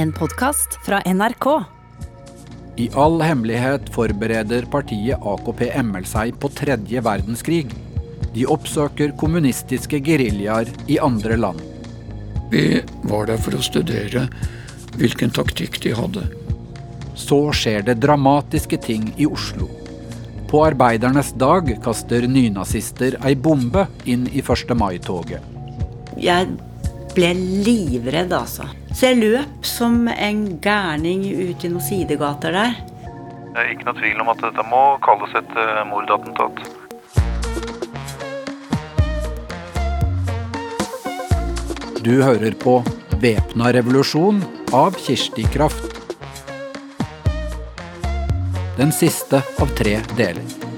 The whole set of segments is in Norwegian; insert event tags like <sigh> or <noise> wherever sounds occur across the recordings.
En podkast fra NRK. I all hemmelighet forbereder partiet AKP ML seg på tredje verdenskrig. De oppsøker kommunistiske geriljaer i andre land. Vi var der for å studere hvilken taktikk de hadde. Så skjer det dramatiske ting i Oslo. På arbeidernes dag kaster nynazister ei bombe inn i 1. mai-toget. Jeg ble livredd, altså. Så jeg løp som en gærning ut i noen sidegater der. Det er ikke noe tvil om at dette må kalles et uh, mordattentat. Du hører på Væpna revolusjon av Kirsti Kraft. Den siste av tre deler.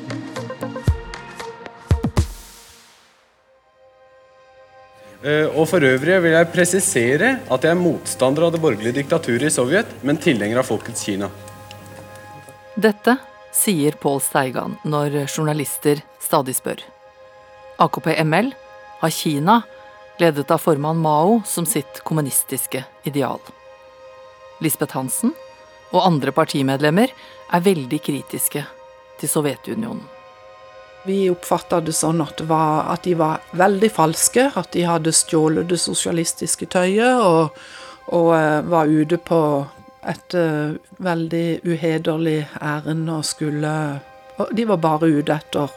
Og for øvrig vil jeg presisere at jeg er motstander av det borgerlige diktaturet i Sovjet, men tilhenger av folkets Kina. Dette sier Pål Steigan når journalister stadig spør. AKP ML har Kina, ledet av formann Mao, som sitt kommunistiske ideal. Lisbeth Hansen og andre partimedlemmer er veldig kritiske til Sovjetunionen. Vi oppfatta det sånn at, det var, at, de var veldig falske, at de hadde stjålet det sosialistiske tøyet og, og uh, var ute på et uh, veldig uhederlig ærend og skulle og De var bare ute etter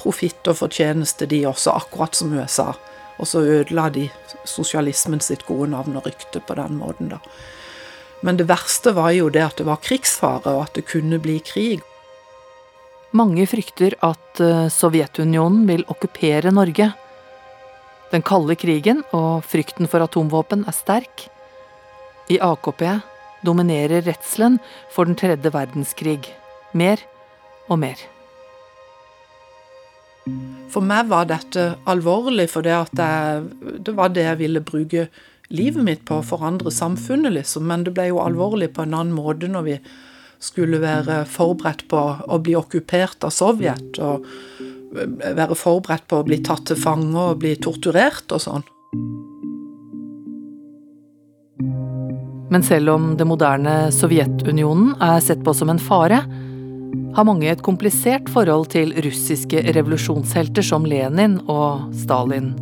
profitt og fortjeneste, de også, akkurat som USA. Og så ødela de sosialismen sitt gode navn og rykte på den måten, da. Men det verste var jo det at det var krigsfare, og at det kunne bli krig. Mange frykter at eh, Sovjetunionen vil okkupere Norge. Den kalde krigen og frykten for atomvåpen er sterk. I AKP dominerer redselen for den tredje verdenskrig. Mer og mer. For meg var dette alvorlig, for det, jeg, det var det jeg ville bruke livet mitt på å forandre samfunnet, liksom. Men det ble jo alvorlig på en annen måte når vi skulle være forberedt på å bli okkupert av Sovjet. Og være forberedt på å bli tatt til fange og bli torturert og sånn. Men selv om det moderne Sovjetunionen er sett på som en fare, har mange et komplisert forhold til russiske revolusjonshelter som Lenin og Stalin.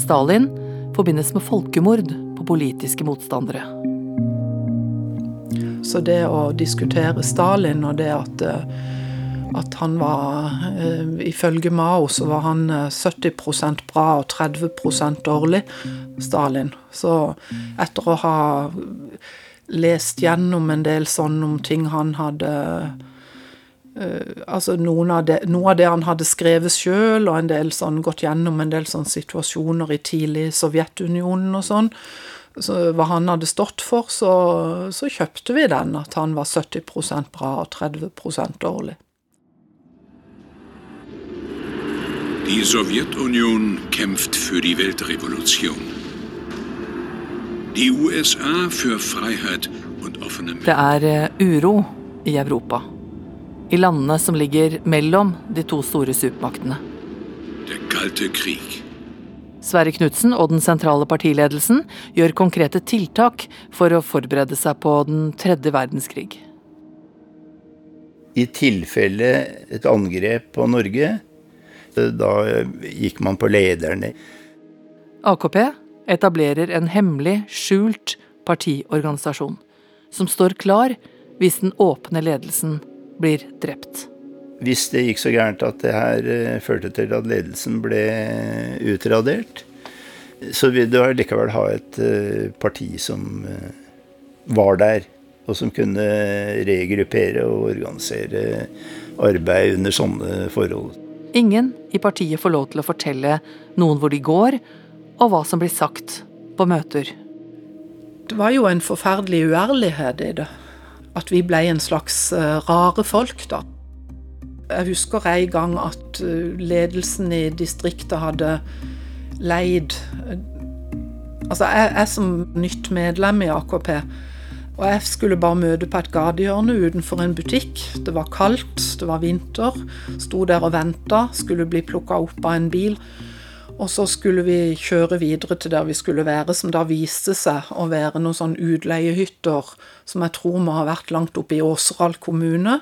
Stalin forbindes med folkemord på politiske motstandere. Så det å diskutere Stalin og det at, eh, at han var eh, Ifølge Mao så var han 70 eh, bra og 30% dårlig, Stalin. Så etter å ha lest gjennom en del sånn om ting han hadde altså av, det, noe av det han hadde skrevet sjøl, og en del sånn, gått gjennom en del sånn situasjoner i tidlig Sovjetunionen og sånn, så hva han hadde stått for, så, så kjøpte vi den, at han var 70% bra og 30 dårlig. Die Sowjetunion kämpft für die Weltrevolution. Die USA für Freiheit und offene Det er eh, uro i Europa. I landene som ligger mellom de to store supermaktene. Der kalte Krieg. Sverre Knutsen og den sentrale partiledelsen gjør konkrete tiltak for å forberede seg på den tredje verdenskrig. I tilfelle et angrep på Norge, da gikk man på lederne. AKP etablerer en hemmelig, skjult partiorganisasjon som står klar hvis den åpne ledelsen blir drept. Hvis det gikk så gærent at det her eh, førte til at ledelsen ble utradert, så vil du likevel ha et eh, parti som eh, var der, og som kunne regruppere og organisere arbeid under sånne forhold. Ingen i partiet får lov til å fortelle noen hvor de går, og hva som blir sagt på møter. Det var jo en forferdelig uærlighet i det. At vi ble en slags rare folk, da. Jeg husker en gang at eh, ledelsen i distriktet hadde leid Altså, jeg er som nytt medlem i AKP. Og jeg skulle bare møte på et gatehjørne utenfor en butikk. Det var kaldt, det var vinter. Sto der og venta, skulle bli plukka opp av en bil. Og så skulle vi kjøre videre til der vi skulle være, som da viste seg å være noen sånn utleiehytter som jeg tror må ha vært langt oppe i Åseral kommune.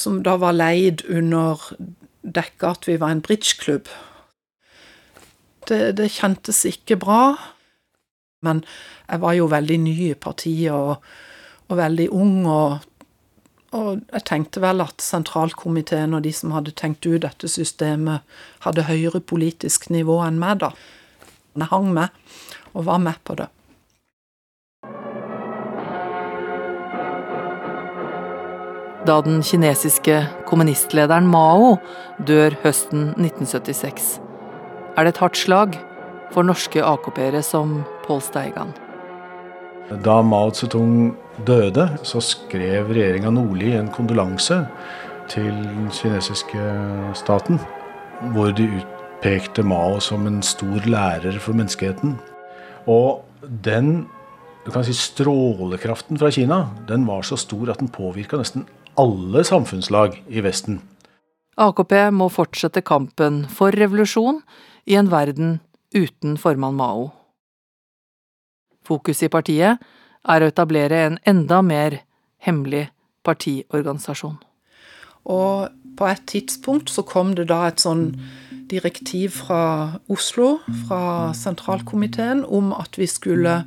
Som da var leid under dekke at vi var en bridgeklubb. Det, det kjentes ikke bra. Men jeg var jo veldig ny i partiet og, og veldig ung, og, og, jeg tenkte vel at sentralkomiteen og de som hadde tenkt ut dette systemet, hadde høyere politisk nivå enn meg, da. Jeg hang med, og var med på det. Da den kinesiske kommunistlederen Mao dør høsten 1976, er det et hardt slag for norske AKP-ere som Pål Steigan. Da Mao Zedong døde, så skrev regjeringa Nordli en kondolanse til den kinesiske staten, hvor de utpekte Mao som en stor lærer for menneskeheten. Og den du kan si strålekraften fra Kina den var så stor at den påvirka nesten alle samfunnslag i Vesten. AKP må fortsette kampen for revolusjon i en verden uten formann Mao. Fokus i partiet er å etablere en enda mer hemmelig partiorganisasjon. Og på et tidspunkt så kom det da et sånn direktiv fra Oslo, fra sentralkomiteen, om at vi skulle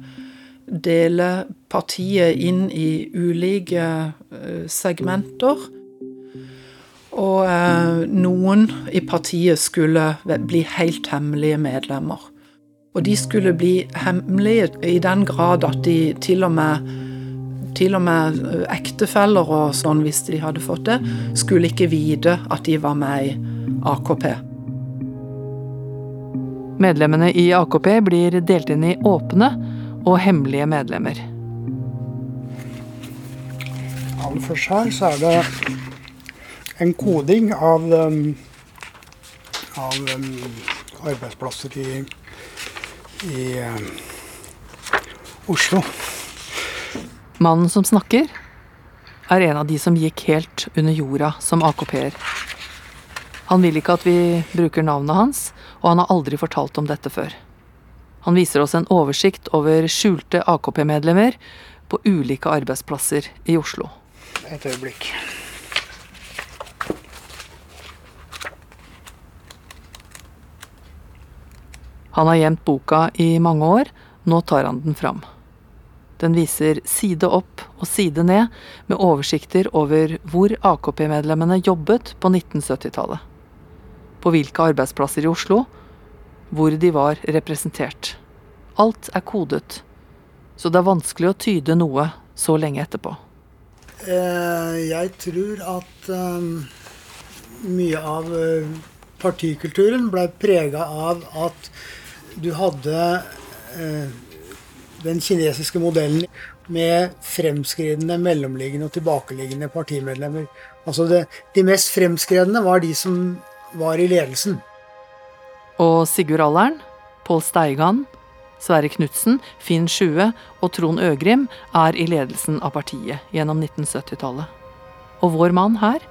dele partiet inn i ulike segmenter. Og eh, noen i partiet skulle bli helt hemmelige medlemmer. Og de skulle bli hemmelige i den grad at de til og med til og med ektefeller og sånn, hvis de hadde fått det, skulle ikke vite at de var med i AKP. Medlemmene i AKP blir delt inn i åpne og hemmelige medlemmer. Aller først her så er det en koding av, av arbeidsplasser i, i Oslo. Mannen som snakker, er en av de som gikk helt under jorda som AKP-er. Han vil ikke at vi bruker navnet hans, og han har aldri fortalt om dette før. Han viser oss en oversikt over skjulte AKP-medlemmer på ulike arbeidsplasser i Oslo. Et øyeblikk. Han har gjemt boka i mange år, nå tar han den fram. Den viser side opp og side ned med oversikter over hvor AKP-medlemmene jobbet på 1970-tallet. På hvilke arbeidsplasser i Oslo, hvor de var representert. Alt er kodet, så det er vanskelig å tyde noe så lenge etterpå. Jeg tror at mye av partikulturen ble prega av at du hadde den kinesiske modellen med fremskridende, mellomliggende og tilbakeliggende partimedlemmer. Altså det, De mest fremskredne var de som var i ledelsen. Og Sigurd Allern, Pål Steigan, Sverre Knutsen, Finn Sjue og Trond Øgrim er i ledelsen av partiet gjennom 1970-tallet. Og vår mann her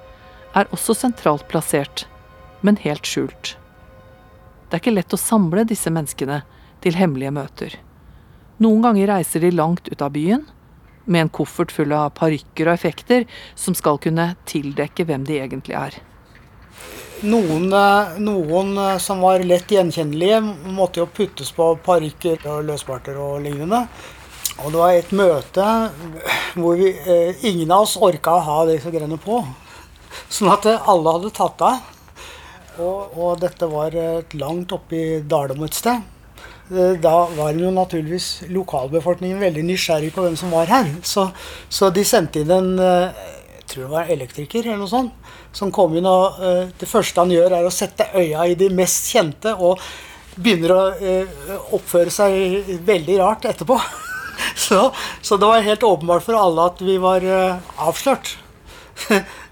er også sentralt plassert, men helt skjult. Det er ikke lett å samle disse menneskene til hemmelige møter. Noen ganger reiser de langt ut av byen, med en koffert full av parykker og effekter som skal kunne tildekke hvem de egentlig er. Noen, noen som var lett gjenkjennelige, måtte jo puttes på parykker og løsbarter og lignende. Og det var et møte hvor vi, ingen av oss orka å ha disse greiene på. Sånn at alle hadde tatt av. Og, og dette var langt oppe i Dalom et sted. Da var jo naturligvis lokalbefolkningen veldig nysgjerrig på hvem som var her. Så, så de sendte inn en tror det var elektriker eller noe sånt, som kom inn og Det første han gjør, er å sette øya i de mest kjente, og begynner å oppføre seg veldig rart etterpå. <laughs> Så, så det var helt åpenbart for alle at vi var avslørt. <laughs>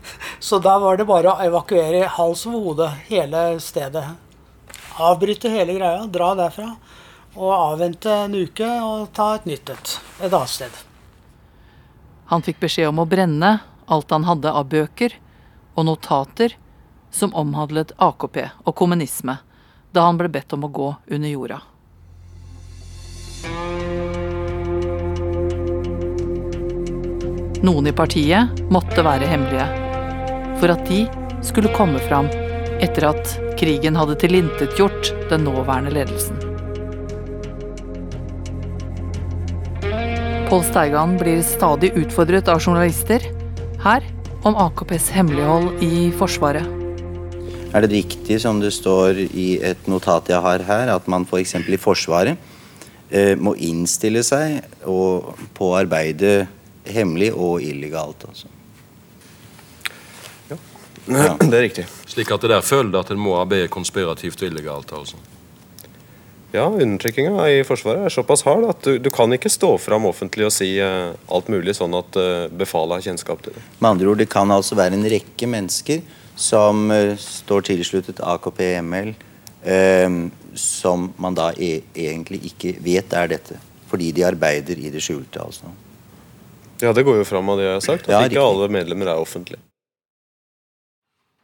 Så da var det bare å evakuere hals over hode hele stedet. Avbryte hele greia, dra derfra. Og avvente en uke og ta et nytt et et annet sted. Han fikk beskjed om å brenne alt han hadde av bøker og notater som omhandlet AKP og kommunisme, da han ble bedt om å gå under jorda. Noen i partiet måtte være hemmelige, for at de skulle komme fram etter at krigen hadde tilintetgjort den nåværende ledelsen. Pål Steigan blir stadig utfordret av journalister, her om AKPs hemmelighold i Forsvaret. Er det riktig som det står i et notat jeg har her, at man f.eks. For i Forsvaret eh, må innstille seg og, på å arbeide hemmelig og illegalt? Altså. Ja. ja. <laughs> det er riktig. Slik at det der følger at en må arbeide konspirativt og illegalt? altså. Ja, undertrykkinga i Forsvaret er såpass hard at du, du, kan ikke stå fram offentlig og si uh, alt mulig sånn at uh, befalet har kjennskap til det. Med andre ord, det kan altså være en rekke mennesker som uh, står tilsluttet AKP-ML, som man da e egentlig ikke vet er dette. Fordi de arbeider i det skjulte. altså. Ja, det går jo fram av det jeg har sagt, at ja, ikke alle medlemmer er offentlige.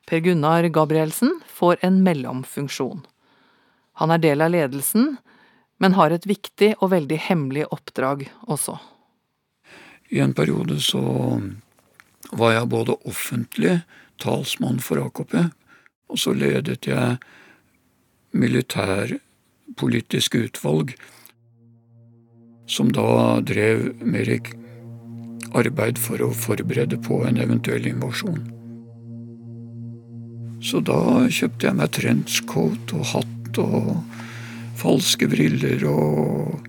Per Gunnar Gabrielsen får en mellomfunksjon. Han er del av ledelsen, men har et viktig og veldig hemmelig oppdrag også. I en periode så var jeg både offentlig talsmann for AKP, og så ledet jeg militærpolitiske utvalg, som da drev mer arbeid for å forberede på en eventuell invasjon. Så da kjøpte jeg meg trenchcoat og hatt og falske briller og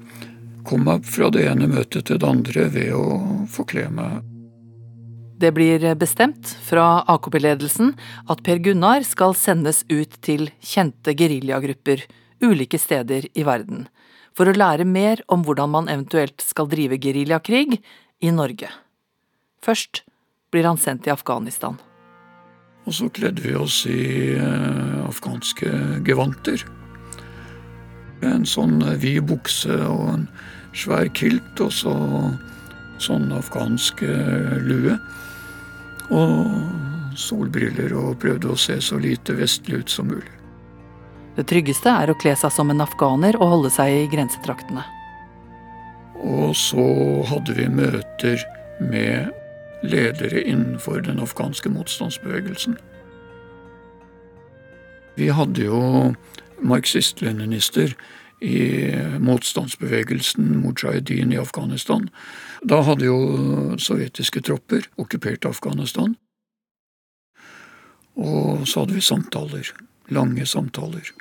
kom meg fra det ene møtet til det andre ved å forkle meg. Det blir bestemt fra AKP-ledelsen at Per Gunnar skal sendes ut til kjente geriljagrupper ulike steder i verden, for å lære mer om hvordan man eventuelt skal drive geriljakrig i Norge. Først blir han sendt til Afghanistan. Og så kledde vi oss i uh, afghanske gevanter. En sånn uh, vid bukse og en svær kilt, og så sånn afghansk uh, lue. Og solbriller, og prøvde å se så lite vestlig ut som mulig. Det tryggeste er å kle seg som en afghaner og holde seg i grensetraktene. Og så hadde vi møter med ledere innenfor den afghanske motstandsbevegelsen. Vi hadde jo marxist-leninister i motstandsbevegelsen Mujahedin i Afghanistan. Da hadde jo sovjetiske tropper okkupert Afghanistan. Og så hadde vi samtaler. Lange samtaler.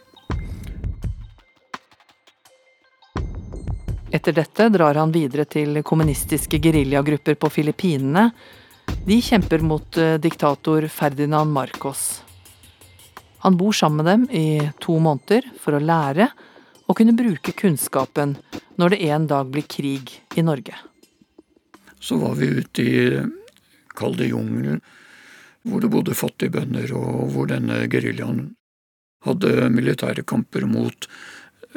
Etter dette drar han videre til kommunistiske geriljagrupper på Filippinene. De kjemper mot eh, diktator Ferdinand Marcos. Han bor sammen med dem i to måneder for å lære og kunne bruke kunnskapen når det en dag blir krig i Norge. Så var vi ute i kalde jungelen, hvor det bodde fattige bønder, og hvor denne geriljaen hadde militære kamper mot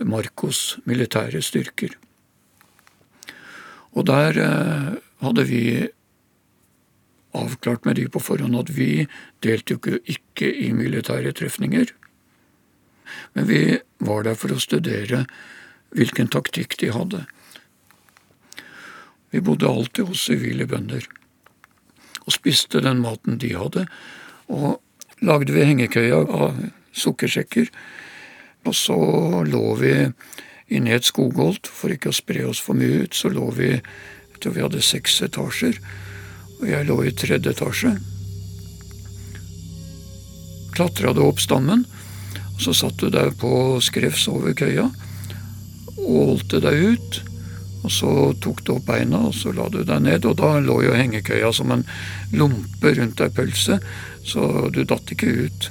Marcos militære styrker. Og der eh, hadde vi avklart med de på forhånd at vi deltok ikke i militære trefninger. Men vi var der for å studere hvilken taktikk de hadde. Vi bodde alltid hos sivile bønder og spiste den maten de hadde. Og lagde vi hengekøya av sukkersekker. Og så lå vi inne i et skogholt. For ikke å spre oss for mye ut, så lå vi jeg tror vi hadde seks etasjer. Og jeg lå i tredje etasje. Klatra du opp stammen, og så satt du der på skrevs over køya. Ålte deg ut. Og så tok du opp beina, og så la du deg ned. Og da lå jo hengekøya som en lompe rundt ei pølse, så du datt ikke ut.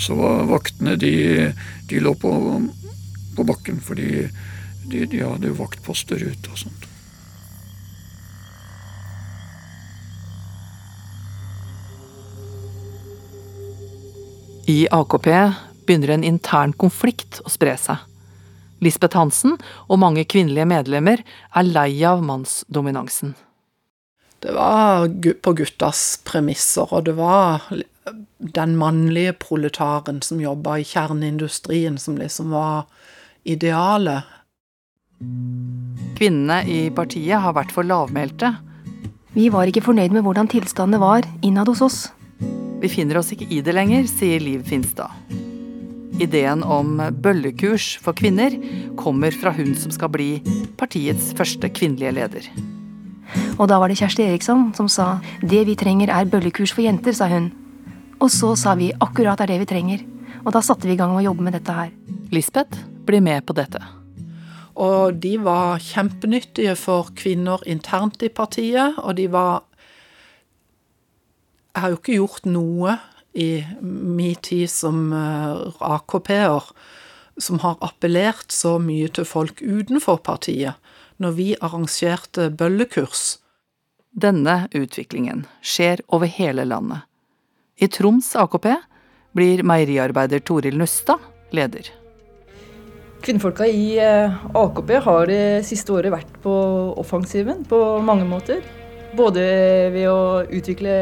Så var vaktene, de, de lå på på bakken, fordi de, de hadde jo vaktposter ute og sånt. I AKP begynner en intern konflikt å spre seg. Lisbeth Hansen og mange kvinnelige medlemmer er lei av mannsdominansen. Det var på guttas premisser, og det var den mannlige proletaren som jobba i kjerneindustrien, som liksom var idealet. Kvinnene i partiet har vært for lavmælte. Vi var ikke fornøyd med hvordan tilstandene var innad hos oss. Vi finner oss ikke i det lenger, sier Liv Finstad. Ideen om bøllekurs for kvinner kommer fra hun som skal bli partiets første kvinnelige leder. Og da var det Kjersti Eriksson som sa det vi trenger er bøllekurs for jenter, sa hun. Og så sa vi akkurat er det vi trenger. Og da satte vi i gang med å jobbe med dette her. Lisbeth blir med på dette. Og de var kjempenyttige for kvinner internt i partiet, og de var Jeg har jo ikke gjort noe i min tid som eh, AKP-er som har appellert så mye til folk utenfor partiet, når vi arrangerte bøllekurs. Denne utviklingen skjer over hele landet. I Troms AKP blir meieriarbeider Toril Nøstad leder. Kvinnfolka i eh, AKP har det siste året vært på offensiven på mange måter. Både ved å utvikle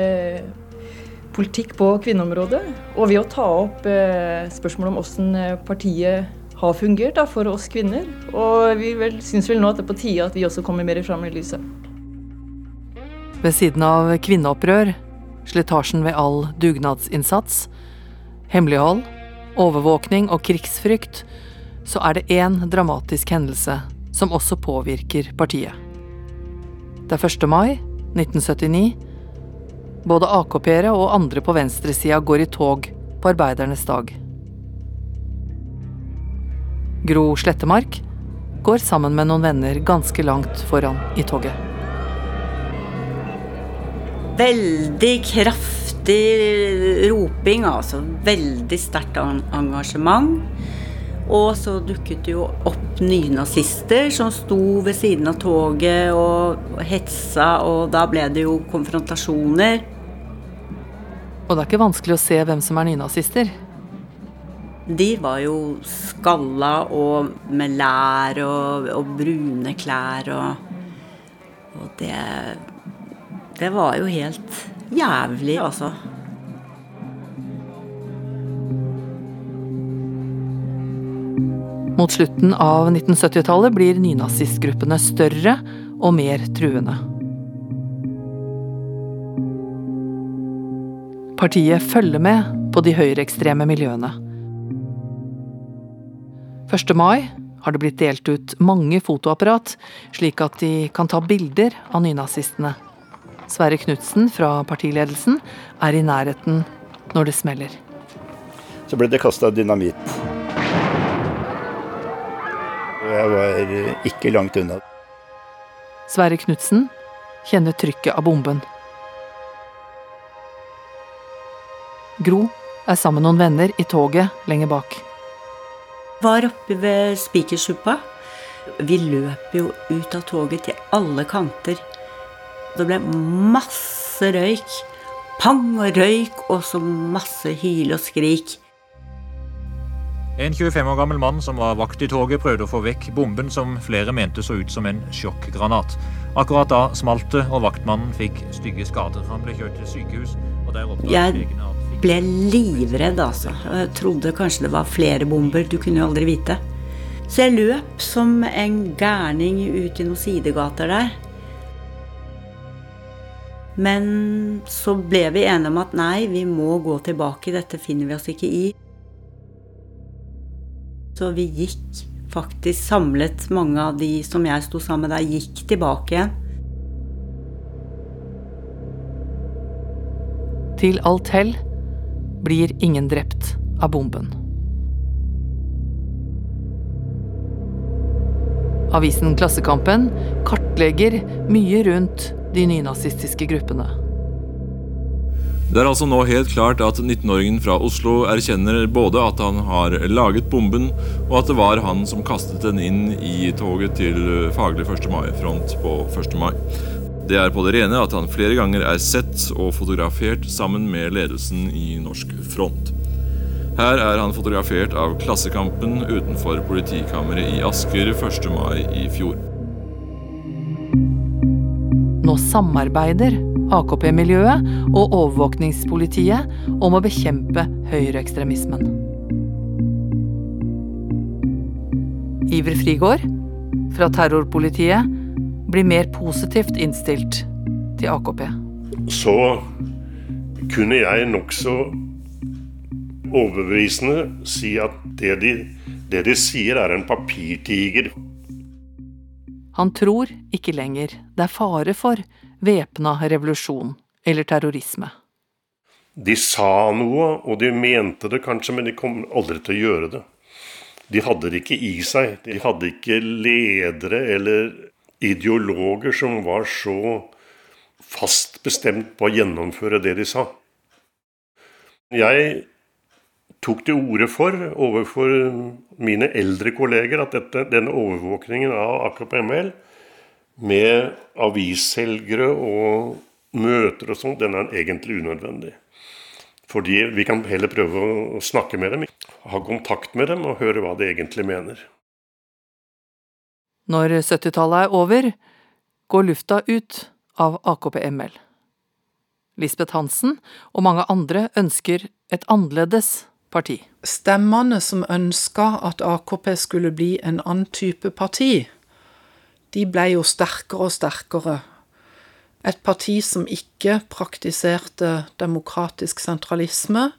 politikk på kvinneområdet, og ved å ta opp eh, spørsmål om hvordan eh, partiet har fungert da, for oss kvinner. Og vi vel, syns vel nå at det er på tide at vi også kommer mer fram i lyset. Ved siden av kvinneopprør, slitasjen ved all dugnadsinnsats, hemmelighold, overvåkning og krigsfrykt, så er det én dramatisk hendelse som også påvirker partiet. Det er 1. mai 1979. Både AKP-ere og andre på venstresida går i tog på arbeidernes dag. Gro Slettemark går sammen med noen venner ganske langt foran i toget. Veldig kraftig roping, altså. Veldig sterkt engasjement. Og så dukket det jo opp nynazister som sto ved siden av toget og hetsa, og da ble det jo konfrontasjoner. Og det er ikke vanskelig å se hvem som er nynazister. De var jo skalla og med lær og, og brune klær og Og det Det var jo helt jævlig, altså. Mot slutten av 1970-tallet blir nynazistgruppene større og mer truende. Partiet følger med på de høyreekstreme miljøene. 1. mai har det blitt delt ut mange fotoapparat, slik at de kan ta bilder av nynazistene. Sverre Knutsen fra partiledelsen er i nærheten når det smeller. Så ble det kasta dynamitt jeg var ikke langt unna. Sverre Knutsen kjenner trykket av bomben. Gro er sammen med noen venner i toget lenger bak. Var oppe ved Spikersuppa. Vi løp jo ut av toget til alle kanter. Det ble masse røyk. Pang og røyk, og så masse hyl og skrik. En 25 år gammel mann som var vakt i toget, prøvde å få vekk bomben som flere mente så ut som en sjokkgranat. Akkurat da smalt det, og vaktmannen fikk stygge skader. Han ble kjørt til sykehus, Jeg ble livredd, altså. Jeg trodde kanskje det var flere bomber. Du kunne jo aldri vite. Så jeg løp som en gærning ut i noen sidegater der. Men så ble vi enige om at nei, vi må gå tilbake. Dette finner vi oss ikke i. Så vi gikk faktisk samlet, mange av de som jeg sto sammen med der, gikk tilbake igjen. Til alt hell blir ingen drept av bomben. Avisen Klassekampen kartlegger mye rundt de nynazistiske gruppene. Det er altså nå helt klart at 19-åringen fra Oslo erkjenner både at han har laget bomben, og at det var han som kastet den inn i toget til faglig 1. mai-front på 1. mai. Det er på det rene at han flere ganger er sett og fotografert sammen med ledelsen i Norsk Front. Her er han fotografert av Klassekampen utenfor politikammeret i Asker 1. mai i fjor. Nå samarbeider AKP-miljøet og overvåkningspolitiet om å bekjempe høyreekstremismen. Iver Frigård fra terrorpolitiet blir mer positivt innstilt til AKP. Så kunne jeg nokså overbevisende si at det de, det de sier, er en papirtiger. Han tror ikke lenger det er fare for væpna revolusjon eller terrorisme. De sa noe, og de mente det kanskje, men de kom aldri til å gjøre det. De hadde det ikke i seg. De hadde ikke ledere eller ideologer som var så fast bestemt på å gjennomføre det de sa. Jeg tok til orde for overfor mine eldre kolleger at dette, denne overvåkningen av AKP-ML med avisselgere og møter og sånn, den er egentlig unødvendig. Fordi vi kan heller prøve å snakke med dem, ha kontakt med dem og høre hva de egentlig mener. Når 70-tallet er over, går lufta ut av AKP-ML. Lisbeth Hansen og mange andre ønsker et annerledes parti. Stemmene som ønska at AKP skulle bli en annen type parti, de ble jo sterkere og sterkere. Et parti som ikke praktiserte demokratisk sentralisme,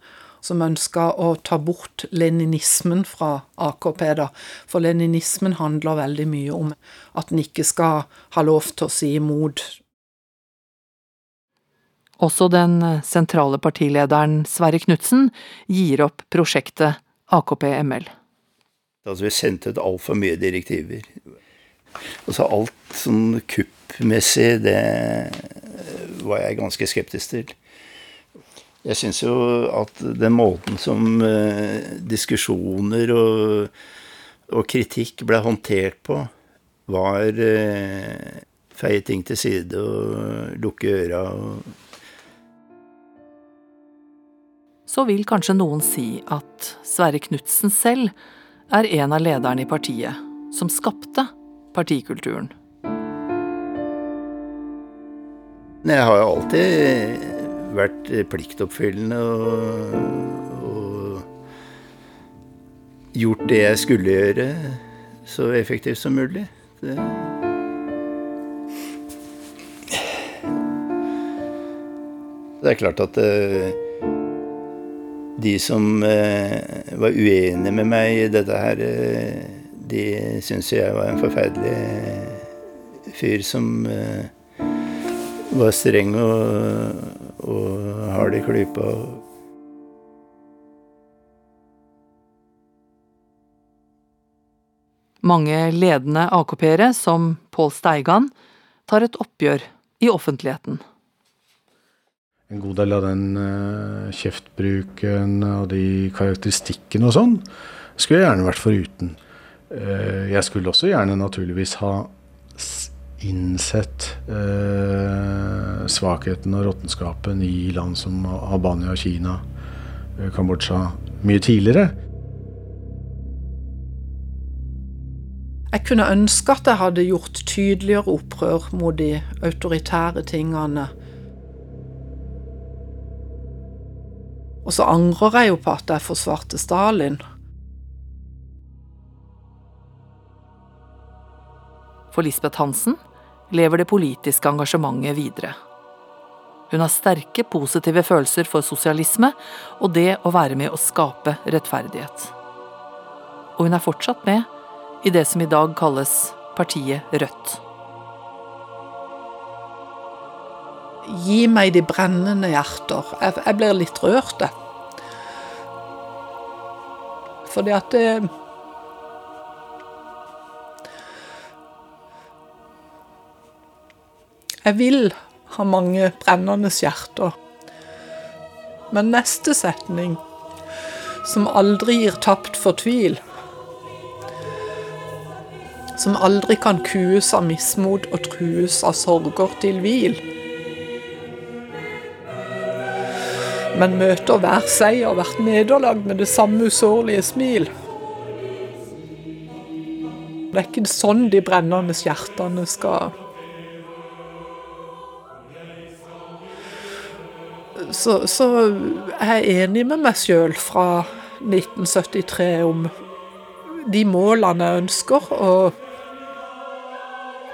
som ønska å ta bort leninismen fra AKP, da. For leninismen handler veldig mye om at en ikke skal ha lov til å si imot. Også den sentrale partilederen Sverre Knutsen gir opp prosjektet AKP-ML. Altså, vi sendte ut altfor mye direktiver. Altså alt sånn kuppmessig, det var jeg ganske skeptisk til. Jeg syns jo at den måten som eh, diskusjoner og, og, kritikk ble håndtert på, var eh, feie ting til side og lukke øra og Så vil kanskje noen si at Sverre Knutsen selv er en av lederne i partiet som skapte partikulturen. Jeg har jo alltid vært pliktoppfyllende og, og, gjort det jeg skulle gjøre, så effektivt som mulig. Det. det er klart at uh, de som uh, var uenige med meg i dette her, uh, de syntes jeg var en forferdelig fyr som var streng og og har det i klypa. Mange ledende AKP-ere, som Pål Steigan, tar et oppgjør i offentligheten. En god del av den uh, kjeftbruken og de karakteristikkene og sånn skulle jeg gjerne vært foruten. Uh, jeg skulle også gjerne naturligvis ha innsett eh, svakheten og råttenskapen i land som Albania, Kina, eh, Kambodsja mye tidligere. Jeg kunne ønske at jeg hadde gjort tydeligere opprør mot de autoritære tingene. Og så angrer jeg jo på at jeg forsvarte Stalin. For Lisbeth Hansen lever det politiske engasjementet videre. Hun har sterke positive følelser for sosialisme og det å være med å skape rettferdighet. Og hun er fortsatt med i det som i dag kalles partiet Rødt. Gi meg de brennende hjerter. Jeg, blir litt rørt, jeg. Fordi at det Jeg vil ha mange brennende hjerter. Men neste setning, som aldri gir tapt for tvil, som aldri kan kues av mismot og trues av sorger til hvil, men møter hver seier, hvert nederlag med det samme usårlige smil. Det er ikke sånn de brennende hjertene skal så, så er jeg enig med meg sjøl fra 1973 om de målene jeg ønsker, og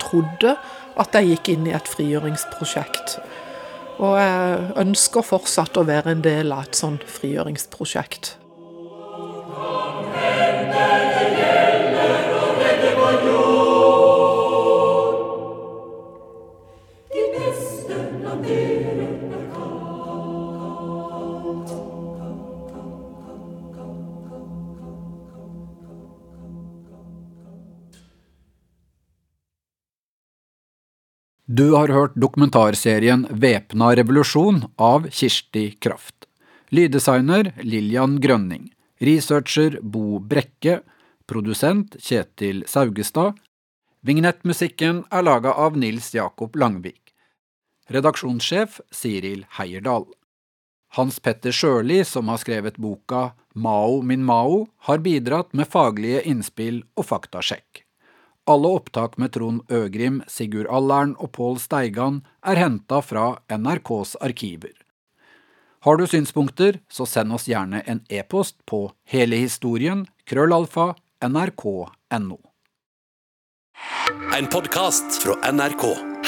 trodde at jeg gikk inn i et frigjøringsprosjekt. Og jeg ønsker fortsatt å være en del av et sånt frigjøringsprosjekt. Du har hørt dokumentarserien Væpna revolusjon av Kirsti Kraft. Lyddesigner Lillian Grønning. Researcher Bo Brekke. Produsent Kjetil Saugestad. Vignettmusikken er laga av Nils Jakob Langvik. Redaksjonssjef Siril Heierdal. Hans Petter Sjøli, som har skrevet boka Mao min Mao, har bidratt med faglige innspill og faktasjekk. Alle opptak med Trond Øgrim, Sigurd Allern og Pål Steigan er henta fra NRKs arkiver. Har du synspunkter, så send oss gjerne en e-post på helehistorien krøllalfa nrk.no. En podkast fra NRK.